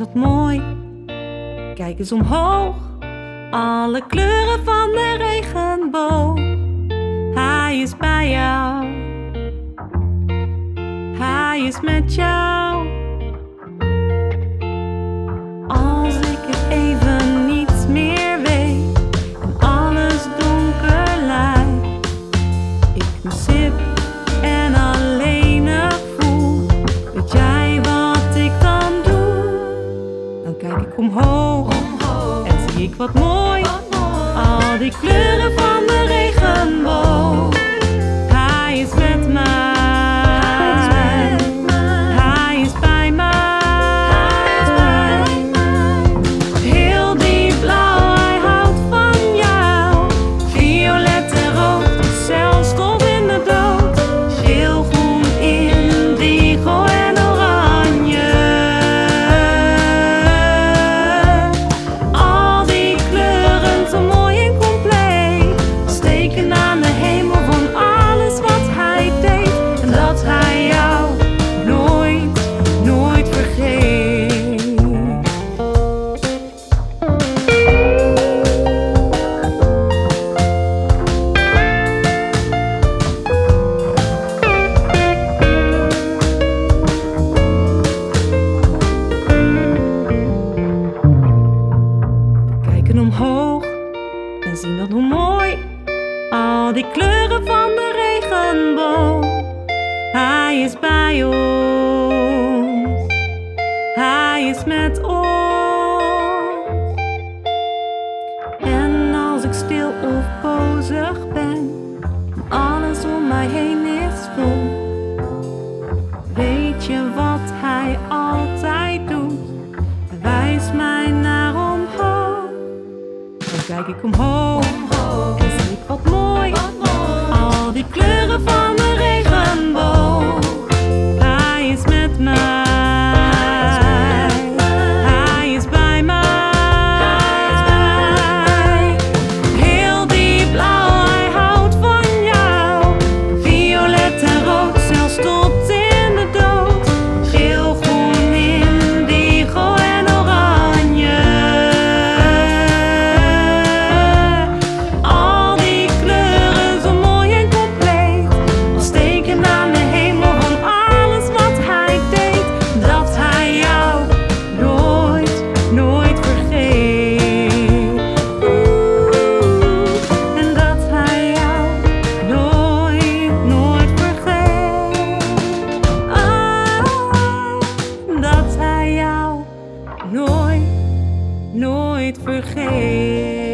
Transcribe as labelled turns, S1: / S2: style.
S1: wat mooi. Kijk eens omhoog, alle kleuren van de regenboog. Hij is bij jou, hij is met jou. omhoog. omhoog. En zie ik wat mooi, wat mooi. al die kleuren van en zien dan hoe mooi al die kleuren van de regenboog. Hij is bij ons, hij is met ons. En als ik stil of bozig ben, alles om mij heen is. kijk ik omhoog. En zie ik wat mooi. vergeet.